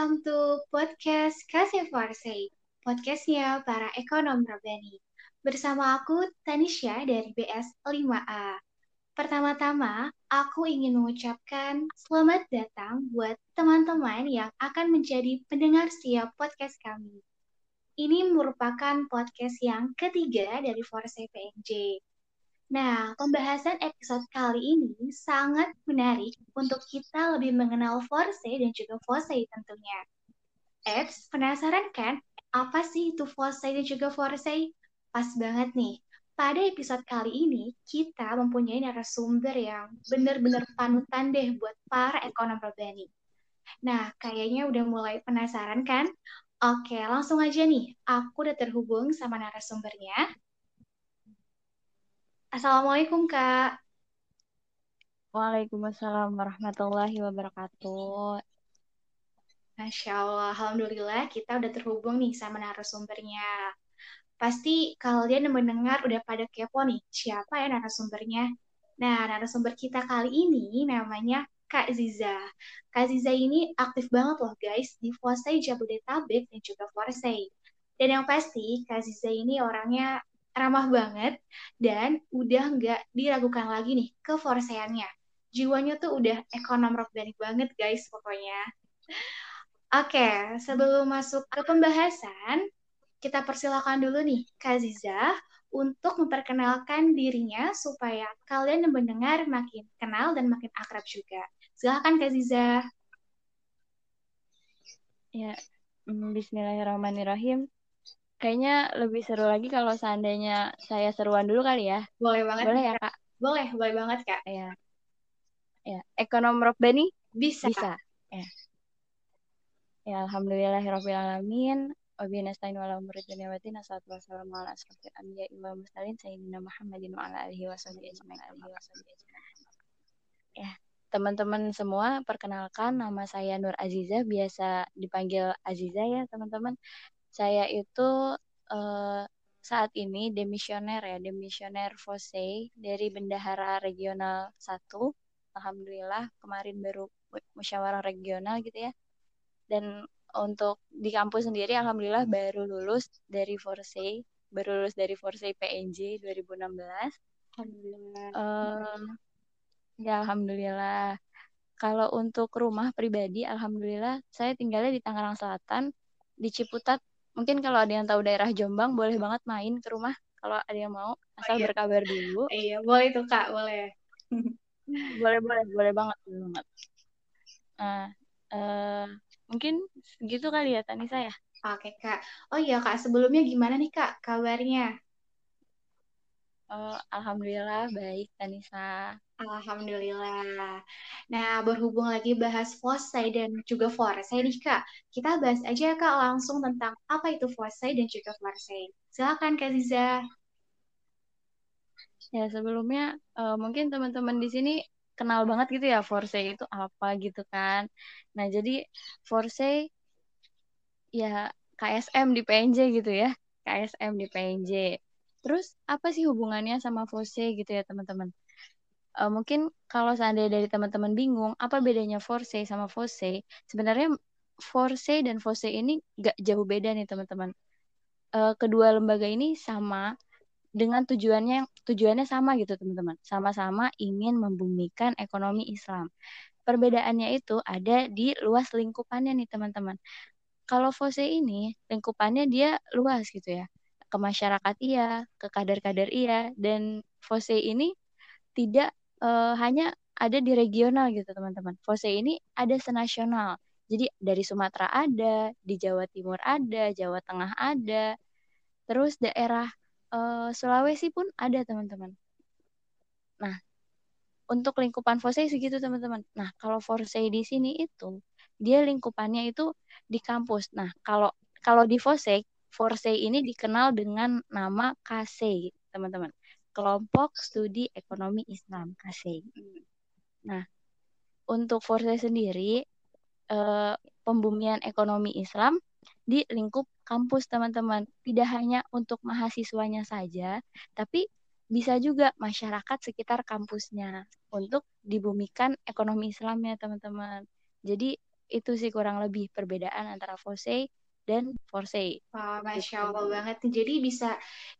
welcome to podcast Kasih Forsay, podcastnya para ekonom Rabani. Bersama aku, Tanisha dari BS 5A. Pertama-tama, aku ingin mengucapkan selamat datang buat teman-teman yang akan menjadi pendengar setiap podcast kami. Ini merupakan podcast yang ketiga dari Forsay PNJ. Nah, pembahasan episode kali ini sangat menarik untuk kita lebih mengenal Forsay dan juga Forsay tentunya. Eits, penasaran kan apa sih itu Forsay dan juga Forsay? Pas banget nih, pada episode kali ini kita mempunyai narasumber yang benar-benar panutan deh buat para ekonom Robani. Nah, kayaknya udah mulai penasaran kan? Oke, langsung aja nih. Aku udah terhubung sama narasumbernya. Assalamualaikum, Kak. Waalaikumsalam warahmatullahi wabarakatuh. Masya Allah, Alhamdulillah kita udah terhubung nih sama narasumbernya. Pasti kalian yang mendengar udah pada kepo nih, siapa ya narasumbernya? Nah, narasumber kita kali ini namanya Kak Ziza. Kak Ziza ini aktif banget loh guys di Fosai Jabodetabek dan juga Forsai. Dan yang pasti, Kak Ziza ini orangnya ramah banget dan udah nggak diragukan lagi nih ke forseannya. Jiwanya tuh udah ekonom organik banget guys pokoknya. Oke, sebelum masuk ke pembahasan, kita persilakan dulu nih Kak Ziza untuk memperkenalkan dirinya supaya kalian yang mendengar makin kenal dan makin akrab juga. Silahkan Kak Ziza. Ya, mm, Bismillahirrahmanirrahim kayaknya lebih seru lagi kalau seandainya saya seruan dulu kali ya. Boleh banget. Boleh ya, Kak? Boleh, boleh banget, Kak. Ya. Ya, ekonom Robbani bisa. Bisa. Ya. Ya, alhamdulillahirabbil alamin. Wabihi nasta'in wa ala umuri dunya wa din. Assalamu wassalamu ala anbiya wa mursalin sayyidina Muhammadin wa ala alihi washabihi ajmain. Ya, teman-teman semua, perkenalkan nama saya Nur Aziza, biasa dipanggil Aziza ya, teman-teman saya itu uh, saat ini demisioner ya, demisioner FOSE dari Bendahara Regional 1. Alhamdulillah kemarin baru musyawarah regional gitu ya. Dan untuk di kampus sendiri alhamdulillah baru lulus dari FOSE, baru lulus dari FOSE PNJ 2016. Alhamdulillah. Uh, ya alhamdulillah. Kalau untuk rumah pribadi, alhamdulillah saya tinggalnya di Tangerang Selatan, di Ciputat mungkin kalau ada yang tahu daerah Jombang boleh banget main ke rumah kalau ada yang mau asal oh, iya. berkabar dulu. Iya boleh tuh kak boleh. Boleh boleh boleh banget boleh banget. Nah uh, mungkin gitu kali ya Tani saya oke kak. Oh iya kak sebelumnya gimana nih kak kabarnya? Uh, alhamdulillah baik Tanisa Alhamdulillah. Nah, berhubung lagi bahas Fosai dan juga Forsai nih, Kak. Kita bahas aja, Kak, langsung tentang apa itu Fosai dan juga Forsai. Silakan, Kak Ziza. Ya, sebelumnya uh, mungkin teman-teman di sini kenal banget gitu ya Forsai itu apa gitu kan. Nah, jadi Forsai ya KSM di PNJ gitu ya. KSM di PNJ. Terus apa sih hubungannya sama Fose gitu ya teman-teman? Uh, mungkin kalau seandainya dari teman-teman bingung apa bedanya Forse sama Fose, sebenarnya Forse dan Fose ini gak jauh beda nih teman-teman. Uh, kedua lembaga ini sama dengan tujuannya tujuannya sama gitu teman-teman. Sama-sama ingin membumikan ekonomi Islam. Perbedaannya itu ada di luas lingkupannya nih teman-teman. Kalau Fose ini lingkupannya dia luas gitu ya. Ke masyarakat iya, ke kader-kader iya dan Fose ini tidak uh, hanya ada di regional gitu teman-teman. Fose ini ada senasional. Jadi dari Sumatera ada, di Jawa Timur ada, Jawa Tengah ada, terus daerah uh, Sulawesi pun ada teman-teman. Nah, untuk lingkupan Fose segitu teman-teman. Nah, kalau Fose di sini itu dia lingkupannya itu di kampus. Nah, kalau kalau di Fose, Forse ini dikenal dengan nama KC, teman-teman kelompok studi ekonomi Islam KSEI. Nah, untuk Forse sendiri eh, pembumian ekonomi Islam di lingkup kampus teman-teman tidak hanya untuk mahasiswanya saja, tapi bisa juga masyarakat sekitar kampusnya untuk dibumikan ekonomi Islamnya teman-teman. Jadi itu sih kurang lebih perbedaan antara Fosei dan Forsei. Wah, Masya Allah gitu. banget nih. Jadi bisa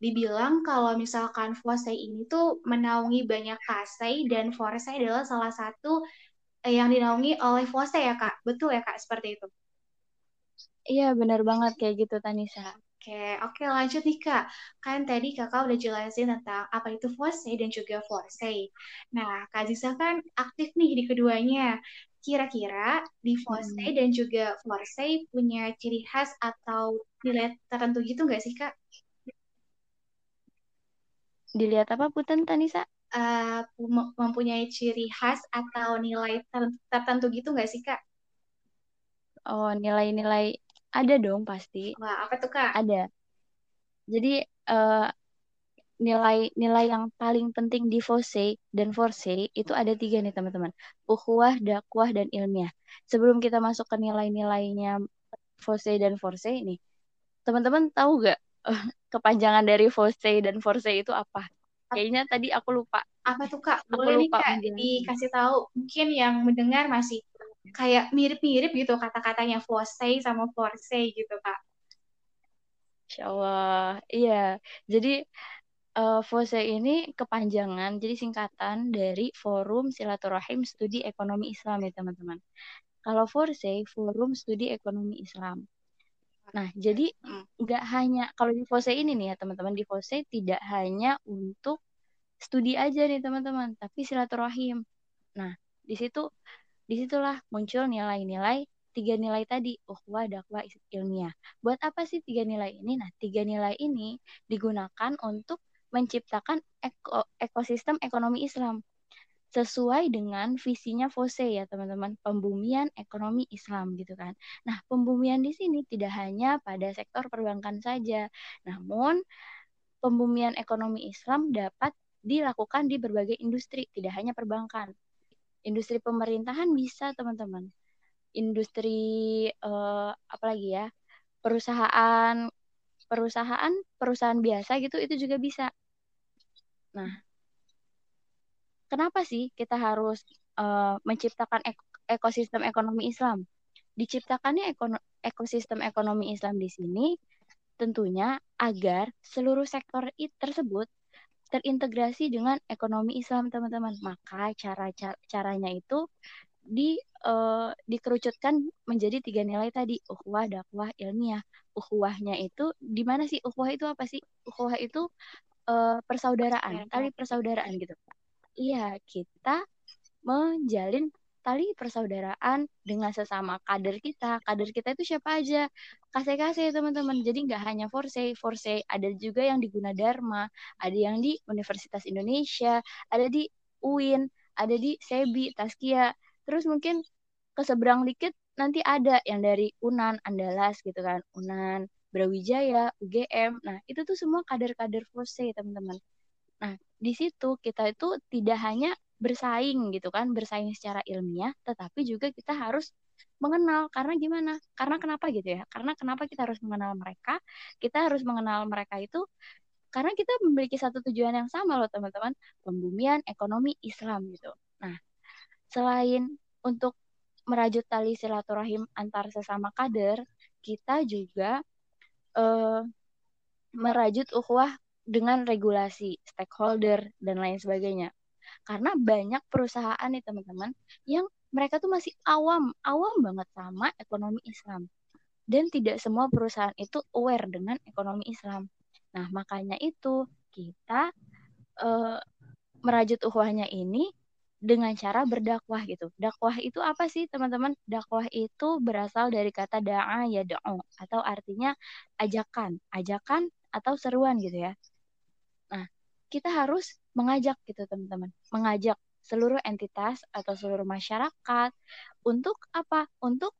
dibilang kalau misalkan Fosei ini tuh menaungi banyak kasei dan Forsei adalah salah satu eh, yang dinaungi oleh Fosei ya Kak. Betul ya Kak, seperti itu? Iya, benar banget kayak gitu Tanisa. Oke, oke lanjut nih Kak. Kan tadi Kakak udah jelasin tentang apa itu Forsei dan juga Forsei. Nah, Kak Zisa kan aktif nih di keduanya. Kira-kira di Forsei hmm. dan juga Forsei punya ciri khas atau nilai tertentu gitu nggak sih Kak? Dilihat apa Puten Tanisa? Uh, mempunyai ciri khas atau nilai tertentu gitu nggak sih Kak? Oh, nilai-nilai ada dong pasti. Wah, apa tuh Kak? Ada. Jadi uh, nilai-nilai yang paling penting di Fose dan Forse itu ada tiga nih teman-teman. Ukhuwah, dakwah, dan ilmiah. Sebelum kita masuk ke nilai-nilainya Fose dan Forse ini, teman-teman tahu gak uh, kepanjangan dari Fose dan Forse itu apa? Kayaknya tadi aku lupa. Apa tuh kak? Boleh nih kak dikasih tahu. Mungkin yang mendengar masih kayak mirip-mirip gitu kata-katanya say sama say gitu kak. Insya Allah, iya. Jadi uh, FOSE ini kepanjangan, jadi singkatan dari Forum Silaturahim Studi Ekonomi Islam ya teman-teman. Kalau FORSE, Forum Studi Ekonomi Islam. Nah, jadi hmm. nggak hanya kalau di FOSE ini nih ya teman-teman, di FOSE tidak hanya untuk studi aja nih teman-teman, tapi silaturahim. Nah, di situ Di situlah muncul nilai-nilai tiga nilai tadi, uhwa, dakwah, ilmiah. Buat apa sih tiga nilai ini? Nah, tiga nilai ini digunakan untuk menciptakan eko, ekosistem ekonomi Islam sesuai dengan visinya FOSE ya teman-teman, pembumian ekonomi Islam gitu kan. Nah, pembumian di sini tidak hanya pada sektor perbankan saja, namun pembumian ekonomi Islam dapat dilakukan di berbagai industri, tidak hanya perbankan. Industri pemerintahan bisa teman-teman. Industri uh, apa lagi ya perusahaan perusahaan perusahaan biasa gitu itu juga bisa nah kenapa sih kita harus uh, menciptakan ek ekosistem ekonomi Islam diciptakannya ekono ekosistem ekonomi Islam di sini tentunya agar seluruh sektor tersebut terintegrasi dengan ekonomi Islam teman-teman. Maka cara, cara caranya itu di uh, dikerucutkan menjadi tiga nilai tadi ukhuwah, dakwah, ilmiah. Ukhuwahnya itu di mana sih ukhuwah itu apa sih? Ukhuwah itu uh, persaudaraan, tali persaudaraan gitu. Iya, kita menjalin tali persaudaraan dengan sesama kader kita. Kader kita itu siapa aja? Kasih-kasih teman-teman. Jadi nggak hanya Forse, Forse ada juga yang di Gunadarma, ada yang di Universitas Indonesia, ada di UIN, ada di Sebi, Taskia. Terus mungkin ke seberang dikit nanti ada yang dari Unan, Andalas gitu kan. Unan, Brawijaya, UGM. Nah, itu tuh semua kader-kader Forse, teman-teman. Nah, di situ kita itu tidak hanya bersaing gitu kan, bersaing secara ilmiah, tetapi juga kita harus mengenal karena gimana? Karena kenapa gitu ya? Karena kenapa kita harus mengenal mereka? Kita harus mengenal mereka itu karena kita memiliki satu tujuan yang sama loh teman-teman, pembumian ekonomi Islam gitu. Nah, selain untuk merajut tali silaturahim antar sesama kader, kita juga eh, merajut ukhuwah dengan regulasi, stakeholder dan lain sebagainya. Karena banyak perusahaan nih teman-teman yang mereka tuh masih awam, awam banget sama ekonomi Islam. Dan tidak semua perusahaan itu aware dengan ekonomi Islam. Nah, makanya itu kita uh, merajut uhwahnya ini dengan cara berdakwah gitu. Dakwah itu apa sih teman-teman? Dakwah itu berasal dari kata da'a ya da'u atau artinya ajakan, ajakan atau seruan gitu ya. Nah, kita harus mengajak gitu teman-teman, mengajak seluruh entitas atau seluruh masyarakat untuk apa? Untuk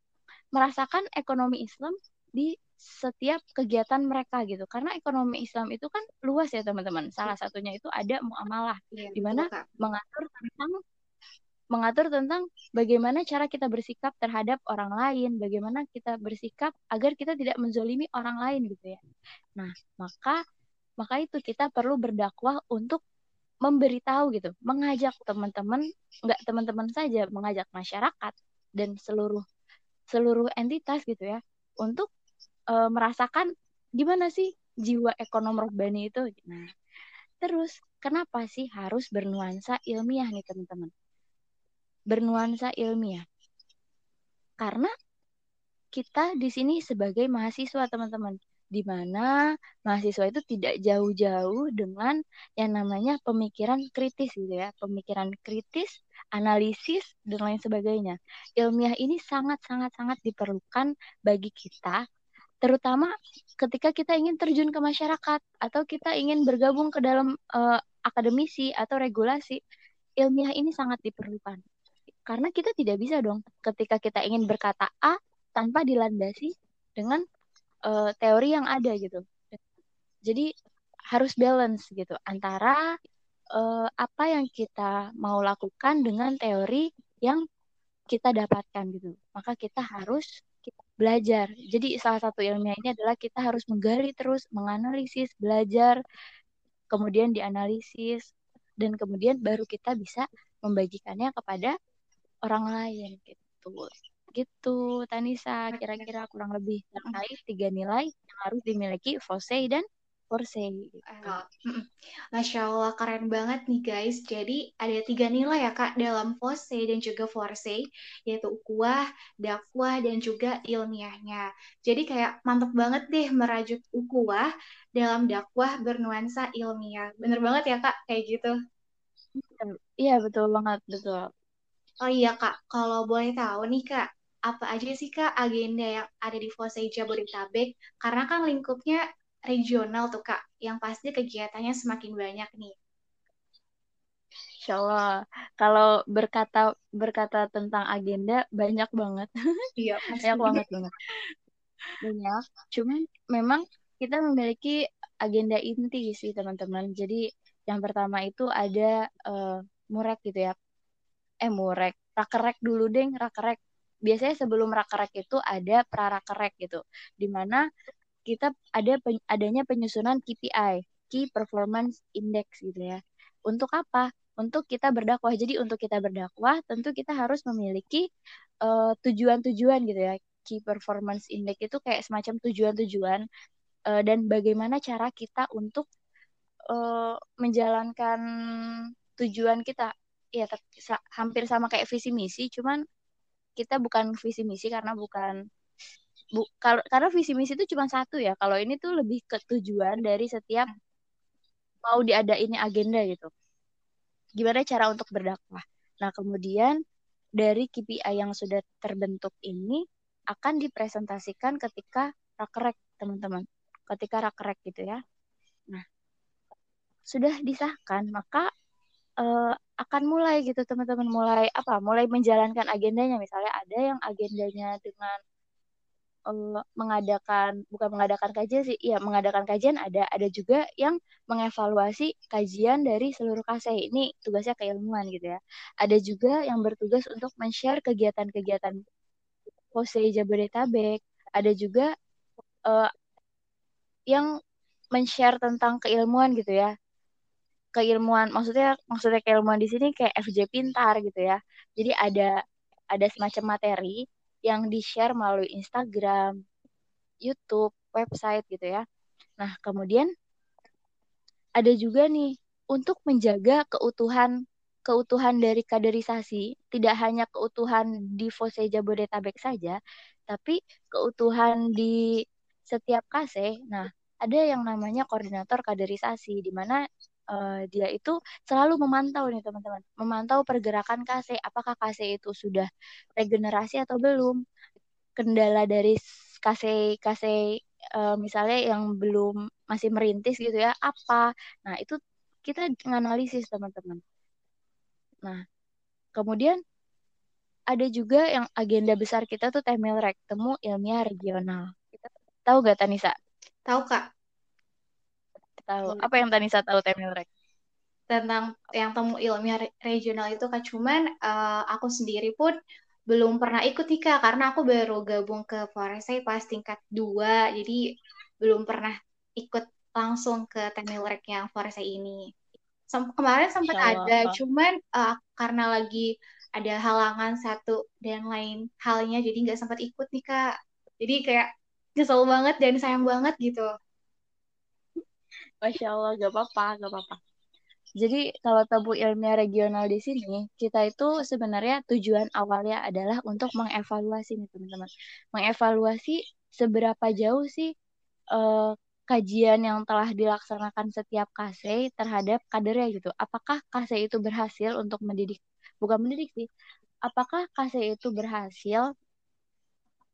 merasakan ekonomi Islam di setiap kegiatan mereka gitu. Karena ekonomi Islam itu kan luas ya teman-teman. Salah satunya itu ada muamalah ya, di mana mengatur tentang mengatur tentang bagaimana cara kita bersikap terhadap orang lain, bagaimana kita bersikap agar kita tidak menzolimi orang lain gitu ya. Nah, maka maka itu kita perlu berdakwah untuk memberitahu gitu, mengajak teman-teman, nggak teman-teman saja, mengajak masyarakat dan seluruh seluruh entitas gitu ya untuk uh, merasakan gimana sih jiwa ekonom rohbani itu. Nah, terus kenapa sih harus bernuansa ilmiah nih teman-teman? Bernuansa ilmiah. Karena kita di sini sebagai mahasiswa teman-teman di mana mahasiswa itu tidak jauh-jauh dengan yang namanya pemikiran kritis gitu ya, pemikiran kritis, analisis dan lain sebagainya. Ilmiah ini sangat-sangat sangat diperlukan bagi kita terutama ketika kita ingin terjun ke masyarakat atau kita ingin bergabung ke dalam uh, akademisi atau regulasi ilmiah ini sangat diperlukan. Karena kita tidak bisa dong ketika kita ingin berkata A tanpa dilandasi dengan uh, teori yang ada gitu. Jadi harus balance gitu antara uh, apa yang kita mau lakukan dengan teori yang kita dapatkan gitu. Maka kita harus belajar. Jadi salah satu ilmiah ini adalah kita harus menggali terus, menganalisis, belajar, kemudian dianalisis, dan kemudian baru kita bisa membagikannya kepada orang lain gitu. Gitu, Tanisa, kira-kira kurang lebih terkait tiga nilai yang harus dimiliki Fosei dan Forsey. Gitu. Masya Allah, keren banget nih guys. Jadi ada tiga nilai ya Kak dalam Forsey dan juga Forsey, yaitu ukuah, dakwah, dan juga ilmiahnya. Jadi kayak mantep banget deh merajut ukuah dalam dakwah bernuansa ilmiah. Bener banget ya Kak, kayak gitu. Iya, betul banget, betul. Oh iya Kak, kalau boleh tahu nih Kak, apa aja sih Kak agenda yang ada di Fosei Jabodetabek? Karena kan lingkupnya regional tuh Kak, yang pasti kegiatannya semakin banyak nih. Insya Allah. Kalau berkata berkata tentang agenda banyak banget. Iya, banyak banget banget. Banyak. Cuman memang kita memiliki agenda inti sih teman-teman. Jadi yang pertama itu ada uh, murek gitu ya. Eh murek, rakerek dulu deng, rakerek. Biasanya sebelum rakerek itu ada prarakerek gitu. Di mana kita ada adanya penyusunan KPI, Key Performance Index gitu ya. Untuk apa? Untuk kita berdakwah. Jadi untuk kita berdakwah tentu kita harus memiliki tujuan tujuan-tujuan gitu ya. Key Performance Index itu kayak semacam tujuan-tujuan uh, dan bagaimana cara kita untuk uh, menjalankan tujuan kita. Ya hampir sama kayak visi misi, cuman kita bukan visi misi karena bukan bu kalau karena visi misi itu cuma satu ya. Kalau ini tuh lebih ke tujuan dari setiap mau diadain agenda gitu. Gimana cara untuk berdakwah? Nah kemudian dari KPI yang sudah terbentuk ini akan dipresentasikan ketika rakerek teman-teman. Ketika rakerek gitu ya. Nah sudah disahkan maka uh, akan mulai gitu teman-teman. Mulai apa? Mulai menjalankan agendanya. Misalnya ada yang agendanya dengan uh, mengadakan bukan mengadakan kajian sih, iya mengadakan kajian ada, ada juga yang mengevaluasi kajian dari seluruh kase ini tugasnya keilmuan gitu ya. Ada juga yang bertugas untuk men-share kegiatan-kegiatan Pose Jabodetabek. Ada juga uh, yang men-share tentang keilmuan gitu ya. Keilmuan maksudnya maksudnya keilmuan di sini kayak FJ Pintar gitu ya. Jadi ada ada semacam materi yang di-share melalui Instagram, YouTube, website gitu ya. Nah, kemudian ada juga nih untuk menjaga keutuhan keutuhan dari kaderisasi, tidak hanya keutuhan di Fose Jabodetabek saja, tapi keutuhan di setiap kase. Nah, ada yang namanya koordinator kaderisasi di mana uh, dia itu selalu memantau nih teman-teman, memantau pergerakan kase, apakah kase itu sudah regenerasi atau belum, kendala dari kase kase uh, misalnya yang belum masih merintis gitu ya apa, nah itu kita menganalisis teman-teman. Nah kemudian ada juga yang agenda besar kita tuh Temilrek, temu ilmiah regional. Tahu gak Tanisa? Tahu kak tahu. Hmm. Apa yang Tanisa tahu Temilrek? Tentang yang temu ilmiah regional itu Kak, cuman uh, aku sendiri pun belum pernah ikut nih Kak, karena aku baru gabung ke Foresai pas tingkat 2, jadi belum pernah ikut langsung ke Temilrek yang Foresai ini. Sem kemarin sempat ada, cuman uh, karena lagi ada halangan satu dan lain halnya jadi nggak sempat ikut nih kak jadi kayak kesel banget dan sayang banget gitu Masya Allah, gak apa-apa, gak apa-apa. Jadi kalau tabu ilmiah regional di sini, kita itu sebenarnya tujuan awalnya adalah untuk mengevaluasi nih teman-teman. Mengevaluasi seberapa jauh sih uh, kajian yang telah dilaksanakan setiap KC terhadap kadernya gitu. Apakah KC itu berhasil untuk mendidik, bukan mendidik sih, apakah KC itu berhasil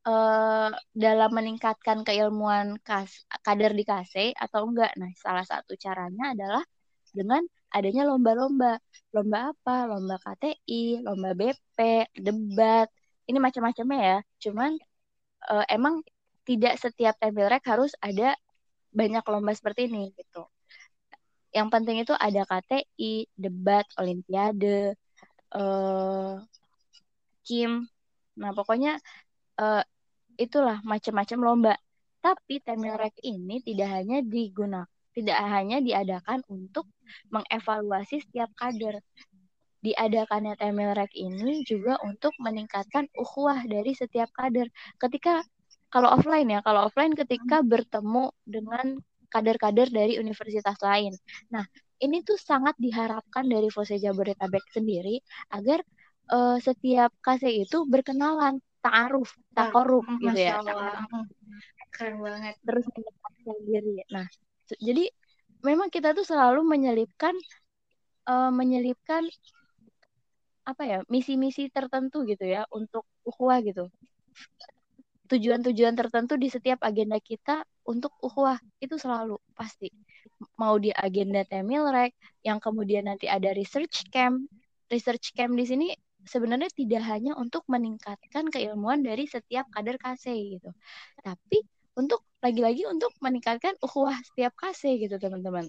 uh, dalam meningkatkan keilmuan kas, kader di KC atau enggak? Nah, salah satu caranya adalah dengan adanya lomba-lomba. Lomba apa? Lomba KTI, lomba BP, debat. Ini macam-macamnya ya. Cuman uh, emang tidak setiap rek harus ada banyak lomba seperti ini gitu. Yang penting itu ada KTI, debat, olimpiade, uh, Kim. Nah, pokoknya uh, itulah macam-macam lomba. Tapi rek ini tidak hanya digunakan tidak hanya diadakan untuk mengevaluasi setiap kader. Diadakannya Temelrek ini juga untuk meningkatkan ukhuwah dari setiap kader. Ketika kalau offline ya, kalau offline ketika bertemu dengan kader-kader dari universitas lain. Nah, ini tuh sangat diharapkan dari Fose Jabodetabek sendiri agar uh, setiap kase itu berkenalan, ta'aruf, takorup gitu ya. Keren banget. Terus mendekatkan diri. Nah, jadi memang kita tuh selalu menyelipkan uh, menyelipkan apa ya misi-misi tertentu gitu ya untuk ukhuwah gitu tujuan-tujuan tertentu di setiap agenda kita untuk ukhuwah itu selalu pasti mau di agenda Temilrek yang kemudian nanti ada research camp research camp di sini sebenarnya tidak hanya untuk meningkatkan keilmuan dari setiap kader KC gitu tapi untuk lagi-lagi untuk meningkatkan ukhuwah setiap kasih gitu teman-teman.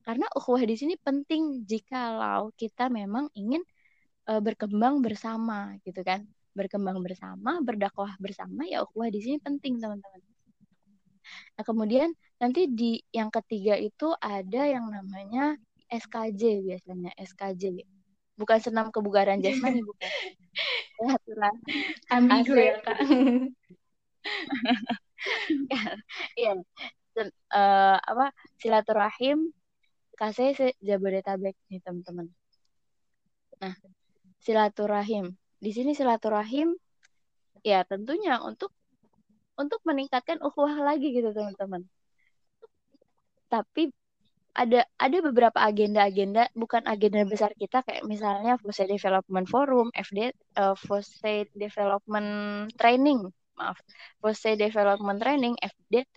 Karena ukhuwah di sini penting jikalau kita memang ingin uh, berkembang bersama gitu kan. Berkembang bersama, berdakwah bersama ya ukhuwah di sini penting teman-teman. Nah, kemudian nanti di yang ketiga itu ada yang namanya SKJ biasanya, SKJ. Bukan senam kebugaran jasmani bukan. Ya, Ambigu ya, Kak. Iya. uh, apa silaturahim kasih Jabodetabek nih teman-teman. Nah, silaturahim. Di sini silaturahim ya tentunya untuk untuk meningkatkan ukhuwah lagi gitu teman-teman. Tapi ada ada beberapa agenda-agenda bukan agenda besar kita kayak misalnya Fose Development Forum, FD uh, Fose Development Training maaf Fose Development Training FDT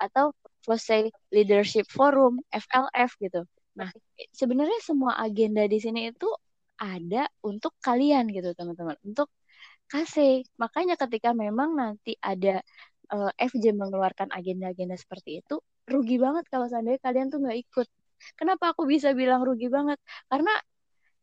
atau Fose Leadership Forum FLF gitu. Nah, sebenarnya semua agenda di sini itu ada untuk kalian gitu teman-teman, untuk kasih. Makanya ketika memang nanti ada uh, eh, FJ mengeluarkan agenda-agenda seperti itu, rugi banget kalau seandainya kalian tuh nggak ikut. Kenapa aku bisa bilang rugi banget? Karena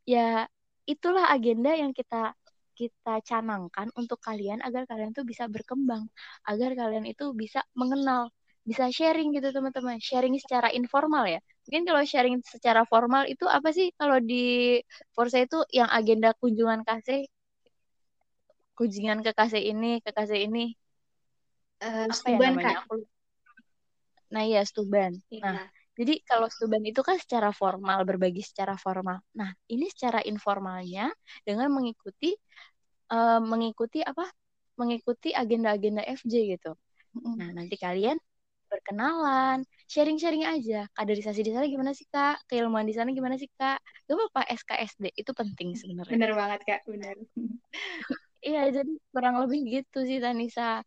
ya itulah agenda yang kita kita canangkan untuk kalian agar kalian tuh bisa berkembang, agar kalian itu bisa mengenal, bisa sharing gitu teman-teman. Sharing secara informal ya. Mungkin kalau sharing secara formal itu apa sih kalau di Forza itu yang agenda kunjungan kasih kunjungan ke kasih ini, ke kasih ini. Uh, apa ya namanya? Kan? Nah, iya stuban. Iya. Nah, jadi kalau stuban itu kan secara formal, berbagi secara formal. Nah, ini secara informalnya dengan mengikuti uh, mengikuti apa? Mengikuti agenda-agenda FJ gitu. Nah, nanti kalian berkenalan, sharing-sharing aja. Kaderisasi di sana gimana sih, Kak? Keilmuan di sana gimana sih, Kak? Gak apa-apa SKSD, itu penting sebenarnya. Bener banget, Kak. Bener. iya, jadi kurang lebih gitu sih, Tanisa.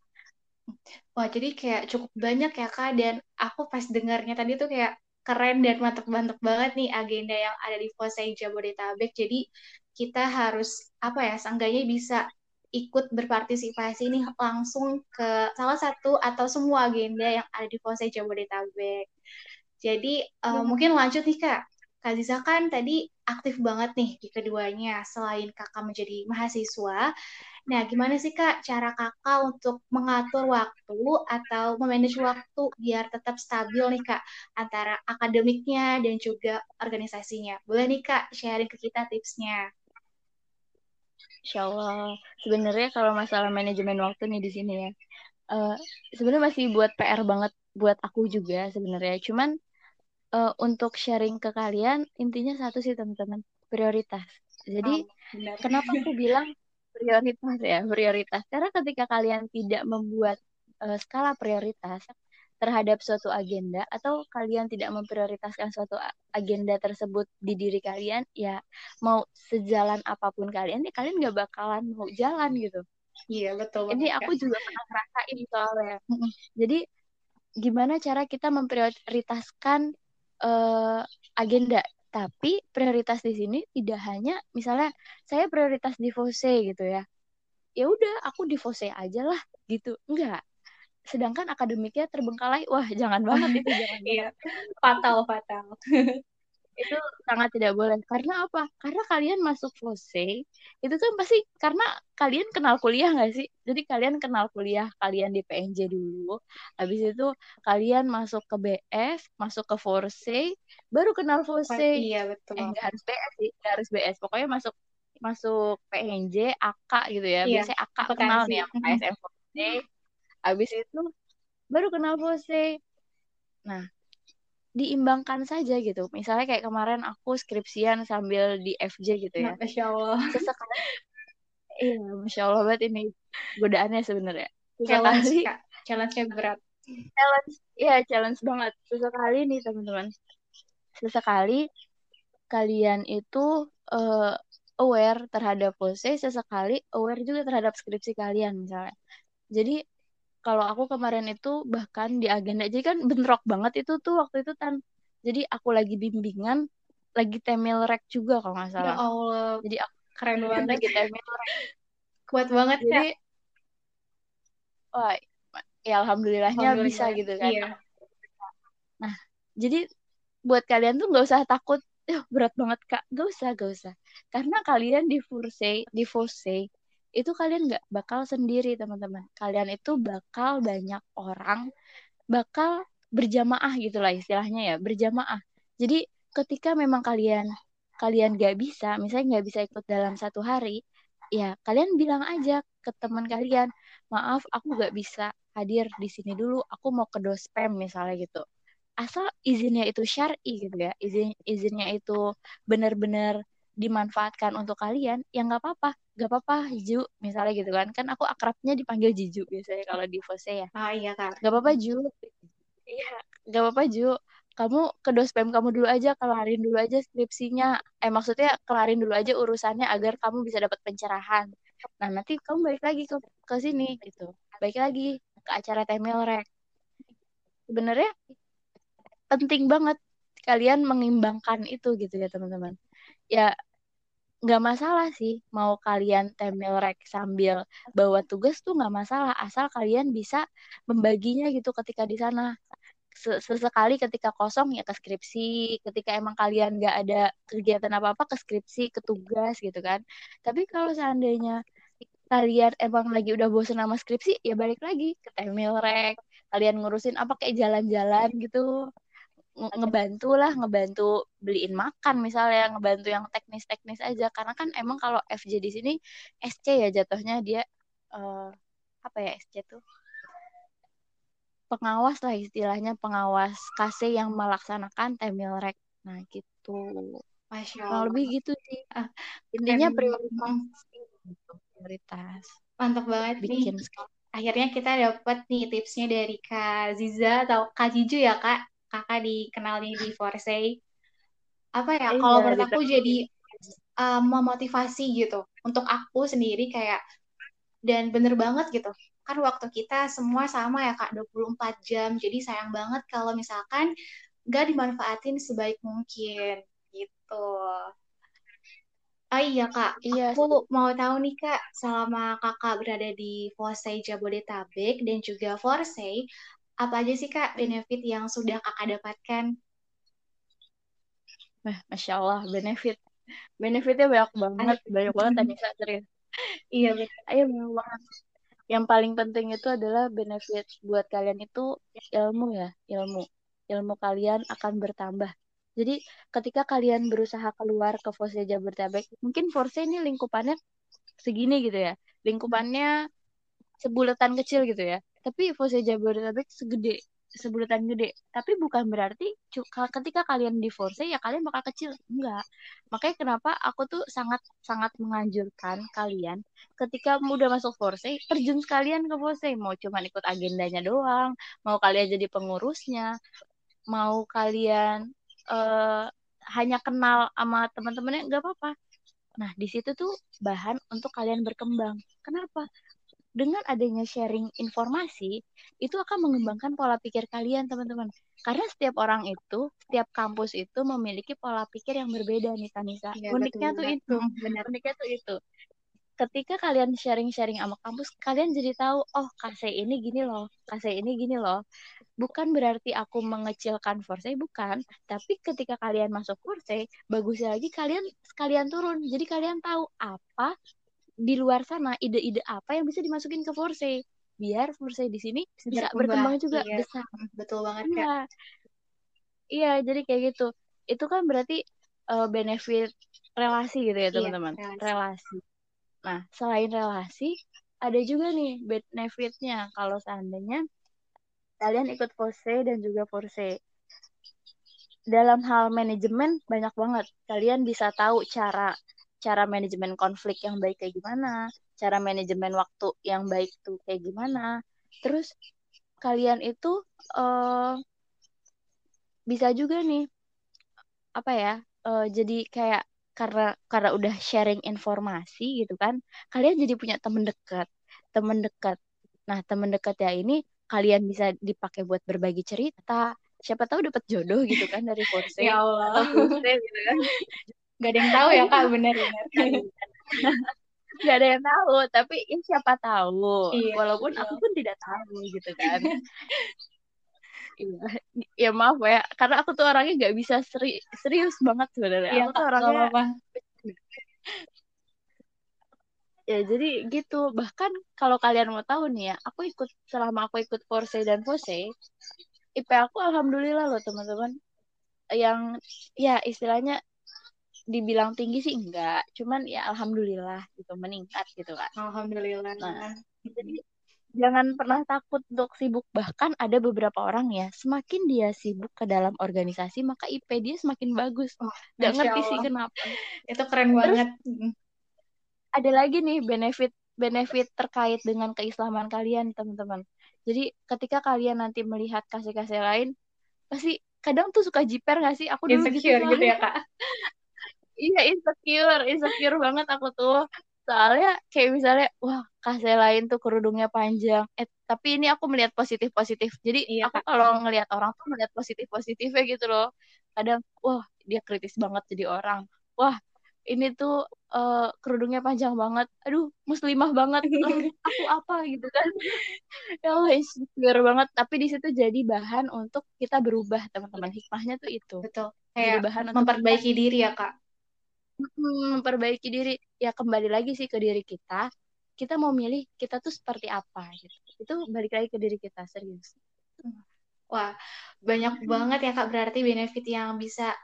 Wah, jadi kayak cukup banyak ya, Kak. Dan aku pas dengarnya tadi tuh kayak keren dan mantep-mantep banget nih agenda yang ada di Fosai Jabodetabek. Jadi kita harus, apa ya, seenggaknya bisa ikut berpartisipasi nih langsung ke salah satu atau semua agenda yang ada di Fosai Jabodetabek. Jadi, uh, mungkin lanjut nih, Kak. Kak Ziza kan tadi aktif banget nih di keduanya. Selain kakak menjadi mahasiswa, Nah, gimana sih Kak cara Kakak untuk mengatur waktu atau memanage waktu biar tetap stabil nih Kak antara akademiknya dan juga organisasinya? Boleh nih Kak sharing ke kita tipsnya. Insya Allah. Sebenarnya kalau masalah manajemen waktu nih di sini ya, uh, sebenarnya masih buat PR banget buat aku juga sebenarnya. Cuman uh, untuk sharing ke kalian intinya satu sih teman-teman prioritas. Jadi oh, kenapa aku bilang prioritas ya prioritas? Karena ketika kalian tidak membuat uh, skala prioritas terhadap suatu agenda atau kalian tidak memprioritaskan suatu agenda tersebut di diri kalian ya mau sejalan apa pun kalian ya kalian nggak bakalan mau jalan gitu. Iya betul ini aku juga pernah ngerasain soalnya. Jadi gimana cara kita memprioritaskan uh, agenda tapi prioritas di sini tidak hanya misalnya saya prioritas di Fose gitu ya. Ya udah aku di Fose aja lah gitu. Enggak. Sedangkan akademiknya terbengkalai. Wah jangan banget itu jangan iya. fatal fatal itu sangat tidak boleh. Karena apa? Karena kalian masuk FOSE itu kan pasti karena kalian kenal kuliah nggak sih? Jadi kalian kenal kuliah kalian di PNJ dulu habis itu kalian masuk ke BS masuk ke FOSE baru kenal FOSE iya betul. Eh, nggak harus BS sih nggak harus BS pokoknya masuk masuk PNJ AK gitu ya. Iya, biasanya AK kenal nih yang KSM FOSE Habis itu baru kenal Fose. Nah, diimbangkan saja gitu. Misalnya kayak kemarin aku skripsian sambil di FJ gitu ya. Masya Allah. Sesekali. Iya, Masya Allah banget ini godaannya sebenarnya. Challenge, Kak. Challenge-nya berat. Challenge, iya challenge banget. Sesekali nih teman-teman. Sesekali kalian itu uh, aware terhadap pose, sesekali aware juga terhadap skripsi kalian misalnya. Jadi kalau aku kemarin itu bahkan di agenda jadi kan bentrok banget itu tuh waktu itu kan jadi aku lagi bimbingan lagi temel rek juga kalau nggak salah. Ya Allah jadi aku keren banget lagi temel rek kuat banget jadi ya. wah ya alhamdulillahnya Alhamdulillah. bisa gitu kan. iya. nah jadi buat kalian tuh nggak usah takut. Berat banget kak. Gak usah gak usah. Karena kalian di Forse di Forse itu kalian nggak bakal sendiri teman-teman. Kalian itu bakal banyak orang bakal berjamaah gitulah istilahnya ya berjamaah. Jadi ketika memang kalian kalian nggak bisa misalnya nggak bisa ikut dalam satu hari ya kalian bilang aja ke teman kalian maaf aku nggak bisa hadir di sini dulu aku mau ke dospem misalnya gitu. Asal izinnya itu syari gitu ya izin izinnya itu benar-benar dimanfaatkan untuk kalian ya nggak apa-apa nggak apa-apa Ju misalnya gitu kan. Kan aku akrabnya dipanggil Jiju biasanya kalau di Fose ya. Ah iya kan nggak apa-apa Ju. Iya nggak apa-apa Ju. Kamu ke dospem kamu dulu aja kelarin dulu aja skripsinya. Eh maksudnya kelarin dulu aja urusannya agar kamu bisa dapat pencerahan. Nah nanti kamu balik lagi ke ke sini gitu. Balik lagi ke acara Temelrek. Sebenarnya penting banget kalian mengimbangkan itu gitu ya teman-teman. Ya nggak masalah sih. Mau kalian temel rek sambil bawa tugas tuh nggak masalah. Asal kalian bisa membaginya gitu ketika di sana. Sesekali ketika kosong ya ke skripsi. Ketika emang kalian nggak ada kegiatan apa apa ke skripsi ke tugas gitu kan. Tapi kalau seandainya kalian emang lagi udah bosan sama skripsi ya balik lagi ke temel rek. Kalian ngurusin apa kayak jalan-jalan gitu ngebantu lah ngebantu beliin makan misalnya ngebantu yang teknis-teknis aja. Karena kan emang kalau FJ di sini SC ya jatuhnya dia uh, apa ya SC tuh? Pengawas lah istilahnya pengawas KC yang melaksanakan temilrek nah gitu. Masya Allah. lebih gitu sih. Ah, intinya prioritas prioritas. Mantap banget bikin nih. akhirnya kita dapat nih tipsnya dari Kak Ziza atau Kak Jiju ya Kak kakak dikenalnya di Forsay apa ya iya, kalau menurut aku jadi um, memotivasi gitu. Untuk aku sendiri kayak dan bener banget gitu. Kan waktu kita semua sama ya kak 24 jam. Jadi sayang banget kalau misalkan gak dimanfaatin sebaik mungkin gitu. Oh iya kak, iya. aku mau tahu nih kak, selama kakak berada di Forsay Jabodetabek dan juga Forsay, apa aja sih Kak benefit yang sudah Kakak dapatkan? Nah, Masya Allah, benefit. Benefitnya banyak banget, Ayo. banyak banget Anissa, serius. Iya, betul. Ayo, banyak banget. Yang paling penting itu adalah benefit buat kalian itu ilmu ya, ilmu. Ilmu kalian akan bertambah. Jadi ketika kalian berusaha keluar ke Forse Jabodetabek, mungkin Forse ini lingkupannya segini gitu ya lingkupannya sebulatan kecil gitu ya tapi Fose Jabodetabek segede sebulatan gede. Tapi bukan berarti ketika kalian di force ya kalian bakal kecil. Enggak. Makanya kenapa aku tuh sangat sangat menganjurkan kalian ketika udah masuk force terjun sekalian ke force. Mau cuma ikut agendanya doang mau kalian jadi pengurusnya mau kalian uh, hanya kenal sama teman-temannya nggak apa-apa. Nah di situ tuh bahan untuk kalian berkembang. Kenapa dengan adanya sharing informasi itu akan mengembangkan pola pikir kalian teman-teman. Karena setiap orang itu setiap kampus itu memiliki pola pikir yang berbeda nih Tanisa ya, uniknya betul, tuh itu. Hmm, benar. uniknya tuh itu. Ketika kalian sharing-sharing sama kampus kalian jadi tahu oh kase ini gini loh kase ini gini loh. Bukan berarti aku mengecilkan Forse bukan. Tapi ketika kalian masuk Forse bagusnya lagi kalian sekalian turun. Jadi kalian tahu apa di luar sana ide-ide apa yang bisa dimasukin ke Forse biar Forse di sini bisa berkembang juga iya. besar. Betul banget iya. Kak. Iya, jadi kayak gitu. Itu kan berarti uh, benefit relasi gitu ya, iya, teman-teman. Iya, relasi. relasi. Nah, selain relasi, ada juga nih benefitnya kalau seandainya kalian ikut Forse dan juga Forse. Dalam hal manajemen banyak banget. Kalian bisa tahu cara cara manajemen konflik yang baik kayak gimana, cara manajemen waktu yang baik tuh kayak gimana. Terus kalian itu uh, bisa juga nih apa ya? Uh, jadi kayak karena karena udah sharing informasi gitu kan, kalian jadi punya temen dekat, temen dekat. Nah, temen dekat ya ini kalian bisa dipakai buat berbagi cerita. Siapa tahu dapat jodoh gitu kan dari Forse ya Allah. atau gitu kan. Gak ada yang tahu ya kak benar-benar. Gak ada yang tahu, tapi ya siapa tahu. Iya, Walaupun iya. aku pun tidak tahu gitu kan. Iya, ya maaf ya, karena aku tuh orangnya gak bisa seri serius banget sebenarnya. Iya, aku tuh orangnya apa. ya jadi gitu. Bahkan kalau kalian mau tahu nih ya, aku ikut selama aku ikut Forse dan Pose, IP aku alhamdulillah loh teman-teman. Yang ya istilahnya dibilang tinggi sih enggak. Cuman ya alhamdulillah gitu meningkat gitu kan alhamdulillah. Nah jadi jangan pernah takut untuk sibuk. Bahkan ada beberapa orang ya semakin dia sibuk ke dalam organisasi maka IP dia semakin bagus. Oh, nggak ngerti sih kenapa. Itu keren Terus, banget. Ada lagi nih benefit benefit terkait dengan keislaman kalian teman-teman. Jadi ketika kalian nanti melihat kasih-kasih lain pasti kadang tuh suka jiper gak sih? Aku dulu Insecure gitu, gitu ya kak iya insecure insecure banget aku tuh. Soalnya kayak misalnya wah kasih lain tuh kerudungnya panjang. Eh tapi ini aku melihat positif positif jadi iya, aku kalau ngelihat orang tuh melihat positif positifnya gitu loh. Kadang wah dia kritis banget jadi orang. Wah ini tuh uh, kerudungnya panjang banget. Aduh muslimah banget. Aku apa? gitu kan. Ya Allah insecure banget. Tapi di situ jadi bahan untuk kita berubah teman-teman. Hikmahnya tuh itu. Betul. Kayak jadi bahan memperbaiki diri ya kak memperbaiki diri ya kembali lagi sih ke diri kita kita mau milih kita tuh seperti apa gitu itu balik lagi ke diri kita serius wah banyak banget ya kak berarti benefit yang bisa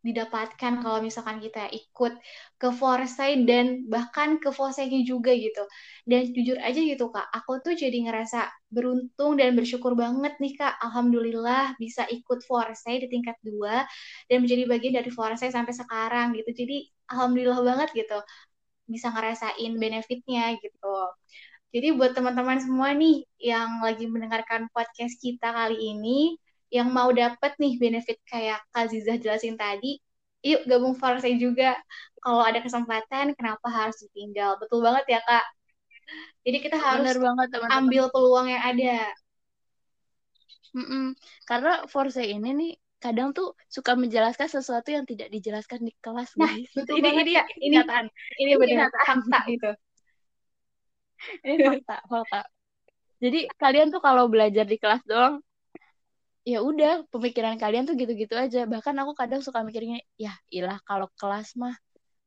didapatkan kalau misalkan kita ikut ke Foresight dan bahkan ke Foresight juga gitu. Dan jujur aja gitu Kak, aku tuh jadi ngerasa beruntung dan bersyukur banget nih Kak. Alhamdulillah bisa ikut Foresight di tingkat 2 dan menjadi bagian dari Foresight sampai sekarang gitu. Jadi alhamdulillah banget gitu bisa ngerasain benefitnya gitu. Jadi buat teman-teman semua nih yang lagi mendengarkan podcast kita kali ini, yang mau dapet nih benefit kayak Kak Zizah jelasin tadi, yuk gabung Farsi juga. Kalau ada kesempatan, kenapa harus ditinggal? Betul banget ya, Kak. Jadi kita harus banget, teman -teman. ambil peluang yang ada. Mm -mm. Karena Forse ini nih kadang tuh suka menjelaskan sesuatu yang tidak dijelaskan di kelas. Nah, betul ini, ini, ya. Ini, ini, ini benar. fakta itu. ini fakta, fakta. Jadi kalian tuh kalau belajar di kelas doang ya udah pemikiran kalian tuh gitu-gitu aja. Bahkan aku kadang suka mikirnya ya ilah kalau kelas mah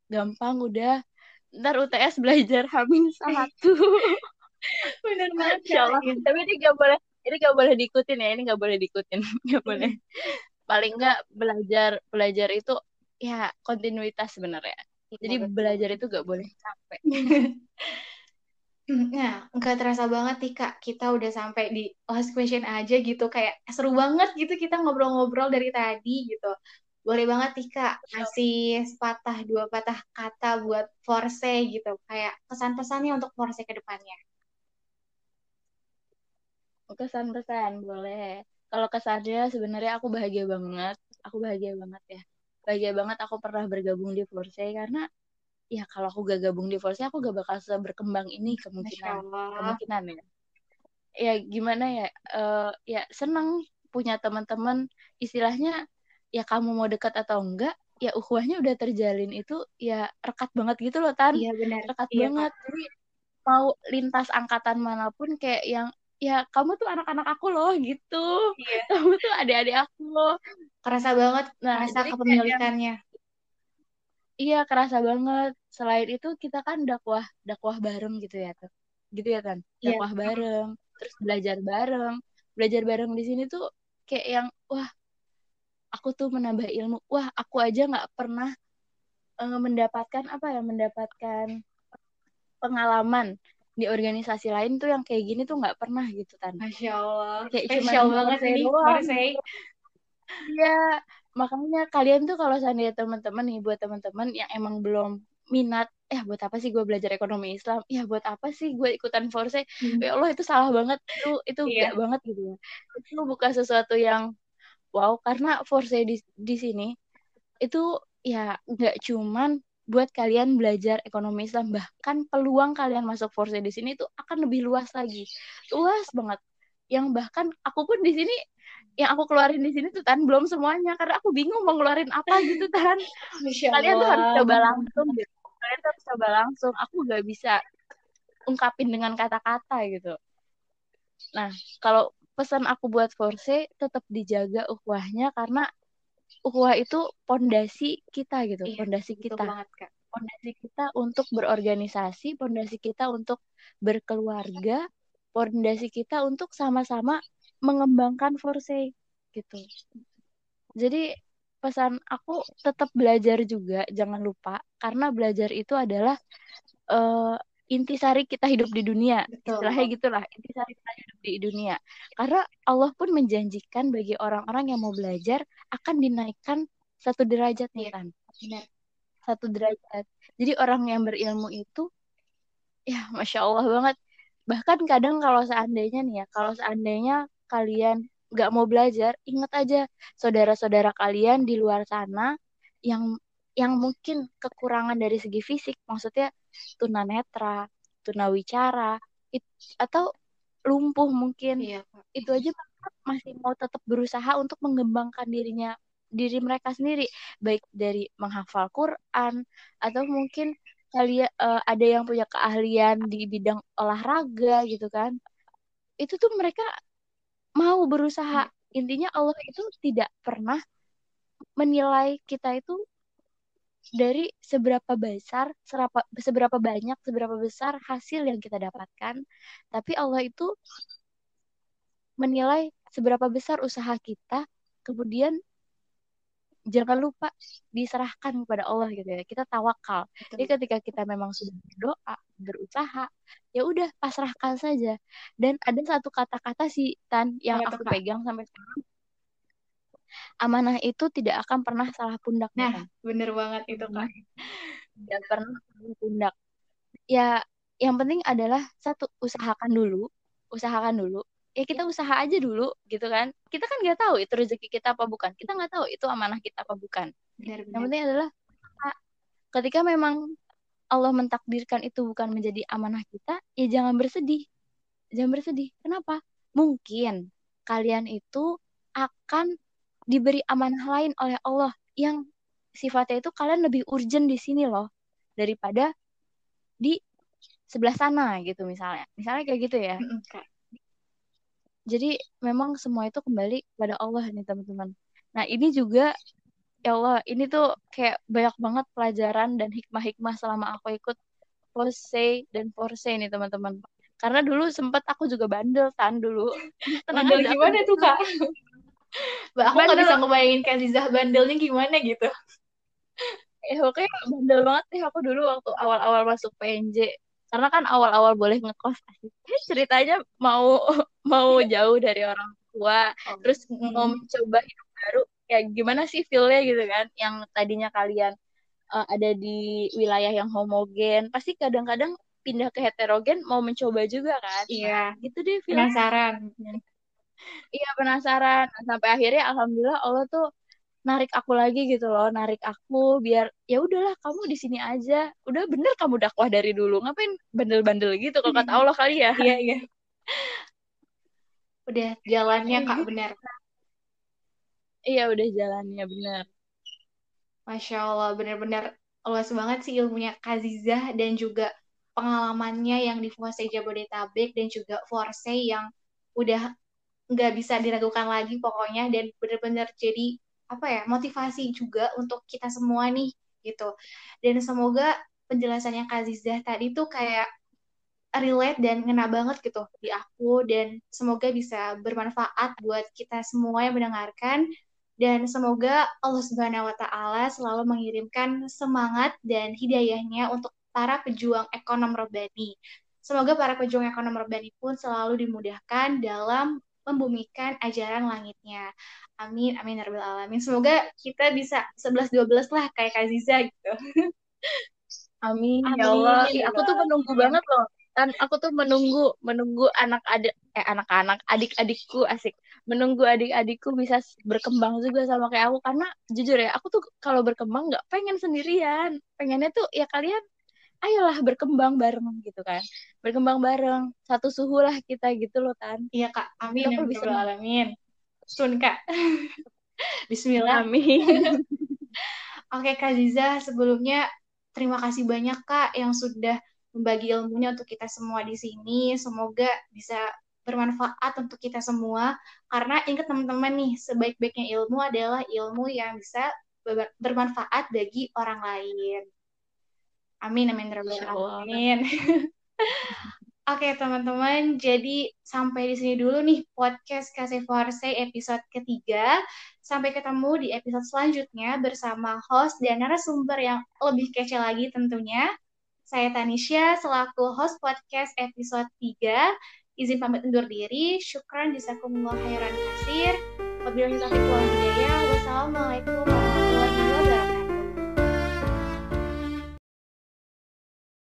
gampang udah. Ntar UTS belajar hamil satu. Benar banget ya Allah. Tapi ini gak boleh ini gak boleh diikutin ya ini gak boleh diikutin. Gak boleh paling nggak belajar belajar itu ya kontinuitas sebenarnya Jadi betul. belajar itu gak boleh capek. Nah, nggak terasa banget nih Kak, kita udah sampai di last question aja gitu, kayak seru banget gitu kita ngobrol-ngobrol dari tadi gitu. Boleh banget nih Kak, kasih sepatah dua patah kata buat Forse gitu, kayak pesan-pesannya untuk Forse ke depannya. Kesan-pesan boleh. Kalau kesannya sebenarnya aku bahagia banget. Aku bahagia banget ya. Bahagia banget aku pernah bergabung di Forse karena ya kalau aku gak gabung di Forse aku gak bakal berkembang ini kemungkinan kemungkinan ya. Ya gimana ya? Uh, ya senang punya teman-teman istilahnya ya kamu mau dekat atau enggak ya ukhuwahnya udah terjalin itu ya rekat banget gitu loh tan iya benar rekat iya, banget jadi mau lintas angkatan mana pun kayak yang ya kamu tuh anak-anak aku loh gitu. Iya. kamu tuh adik-adik aku loh. Kerasa banget nah kerasa kepemilikannya. Iya kerasa banget. Selain itu kita kan dakwah dakwah bareng gitu ya tuh gitu ya tan? Iya. dakwah iya. bareng terus belajar bareng. Belajar bareng di sini tuh kayak yang wah aku tuh menambah ilmu. Wah aku aja nggak pernah uh, mendapatkan apa ya mendapatkan pengalaman di organisasi lain tuh yang kayak gini tuh nggak pernah gitu tan. Masya Allah. Kayak spesial banget ini Iya, makanya kalian tuh kalau seandainya teman-teman nih buat teman-teman yang emang belum minat eh buat apa sih gue belajar ekonomi Islam? Ya buat apa sih gue ikutan force hmm. ya Allah itu salah banget. Itu itu yeah. gak banget gitu ya. Itu bukan sesuatu yang wow karena Force di di sini itu ya nggak cuman buat kalian belajar ekonomi Islam. Bahkan peluang kalian masuk Force di sini itu akan lebih luas lagi. Luas banget. Yang bahkan aku pun di sini yang aku keluarin di sini tuh tan belum semuanya. Karena aku bingung mau ngeluarin apa gitu tan. Kalian tuh harus coba langsung gitu kalian tuh harus coba langsung. Aku nggak bisa ungkapin dengan kata-kata gitu. Nah kalau pesan aku buat Forse tetap dijaga ukhuwahnya karena ukhuwah itu pondasi kita gitu, iya, pondasi kita. Pondasi kita untuk berorganisasi, pondasi kita untuk berkeluarga, pondasi kita untuk sama-sama mengembangkan Forse gitu. Jadi pesan aku tetap belajar juga, jangan lupa karena belajar itu adalah uh, intisari kita hidup di dunia. Betul. istilahnya gitulah intisari kita hidup di dunia. Karena Allah pun menjanjikan bagi orang-orang yang mau belajar akan dinaikkan satu derajat nih kan satu derajat. Jadi orang yang berilmu itu ya masya Allah banget. Bahkan kadang kalau seandainya nih ya kalau seandainya kalian nggak mau belajar ingat aja saudara-saudara kalian di luar sana yang yang mungkin kekurangan dari segi fisik maksudnya tunanetra tunawicara it, atau lumpuh mungkin. Iya, itu aja masih mau tetap berusaha untuk mengembangkan dirinya diri mereka sendiri. Baik dari menghafal Quran atau mungkin kalian uh, ada yang punya keahlian di bidang olahraga gitu kan. Itu tuh mereka mau berusaha. Iya. intinya Allah itu tidak pernah menilai kita itu dari seberapa besar, seberapa, seberapa banyak, seberapa besar hasil yang kita dapatkan. Tapi Allah itu menilai seberapa besar usaha kita, kemudian jangan lupa diserahkan kepada Allah gitu ya. Kita tawakal. Jadi ketika kita memang sudah berdoa, berusaha, ya udah pasrahkan saja. Dan ada satu kata-kata sih Tan yang ya, aku pegang sampai sekarang amanah itu tidak akan pernah salah pundak. Nah, kan? bener banget itu kan. Tidak pernah salah pundak. Ya, yang penting adalah satu usahakan dulu, usahakan dulu. Ya kita usaha aja dulu, gitu kan. Kita kan nggak tahu itu rezeki kita apa bukan. Kita nggak tahu itu amanah kita apa bukan. Benar, benar. Yang penting adalah ketika memang Allah mentakdirkan itu bukan menjadi amanah kita, ya jangan bersedih. Jangan bersedih. Kenapa? Mungkin kalian itu akan diberi amanah lain oleh Allah yang sifatnya itu kalian lebih urgent di sini loh daripada di sebelah sana gitu misalnya. Misalnya kayak gitu ya. Jadi memang semua itu kembali kepada Allah nih teman-teman. Nah ini juga ya Allah ini tuh kayak banyak banget pelajaran dan hikmah-hikmah selama aku ikut Forse dan Forse nih teman-teman. Karena dulu sempat aku juga bandel tan dulu. Tenang bandel gimana tuh kak? Mbak, aku nggak bisa ngebayangin Kak Zizah bandelnya gimana gitu. eh oke bandel banget nih aku dulu waktu awal-awal masuk PNJ karena kan awal-awal boleh ngekos eh, ceritanya mau mau jauh dari orang tua. Oh. terus mau mencoba hidup baru kayak gimana sih feelnya gitu kan? Yang tadinya kalian uh, ada di wilayah yang homogen pasti kadang-kadang pindah ke heterogen mau mencoba juga kan? Iya. Nah, gitu deh feelnya. penasaran iya penasaran. Nah, sampai akhirnya alhamdulillah Allah tuh narik aku lagi gitu loh narik aku biar ya udahlah kamu di sini aja. Udah bener kamu dakwah dari dulu. Ngapain bandel-bandel gitu kalau kata Allah kali ya? Iya iya. Udah jalannya kak bener. Iya udah jalannya bener. Masya Allah bener-bener luas banget sih ilmunya Kazizah dan juga pengalamannya yang di Forse Jabodetabek dan juga Forse yang udah nggak bisa diragukan lagi pokoknya dan bener-bener jadi apa ya motivasi juga untuk kita semua nih gitu dan semoga penjelasannya Kak Zizah tadi tuh kayak relate dan ngena banget gitu di aku dan semoga bisa bermanfaat buat kita semua yang mendengarkan dan semoga Allah Subhanahu wa taala selalu mengirimkan semangat dan hidayahnya untuk para pejuang ekonom robani. Semoga para pejuang ekonom robani pun selalu dimudahkan dalam membumikan ajaran langitnya. Amin, amin, ya rabbal alamin. Semoga kita bisa 11-12 lah kayak Kaziza gitu. Amin, amin ya Allah. Ya aku tuh menunggu amin. banget loh. Dan aku tuh menunggu menunggu anak adik eh anak-anak adik-adikku asik menunggu adik-adikku bisa berkembang juga sama kayak aku karena jujur ya aku tuh kalau berkembang nggak pengen sendirian pengennya tuh ya kalian ayolah berkembang bareng gitu kan. Berkembang bareng satu suhu lah kita gitu loh tan. Iya kak. Amin aku bisa? Alamin. Sun kak. Bismillah. Amin. Oke kak Ziza sebelumnya terima kasih banyak kak yang sudah membagi ilmunya untuk kita semua di sini. Semoga bisa bermanfaat untuk kita semua. Karena ingat teman-teman nih sebaik-baiknya ilmu adalah ilmu yang bisa bermanfaat bagi orang lain. Amin amin ya amin. Oke teman-teman, jadi sampai di sini dulu nih podcast Kasih Forse episode ketiga. Sampai ketemu di episode selanjutnya bersama host dan narasumber yang lebih kece lagi tentunya. Saya Tanisha selaku host podcast episode 3. Izin pamit undur diri. Syukran jazakumullah khairan kasir. Wabillahi taufiq wal hidayah. Wassalamualaikum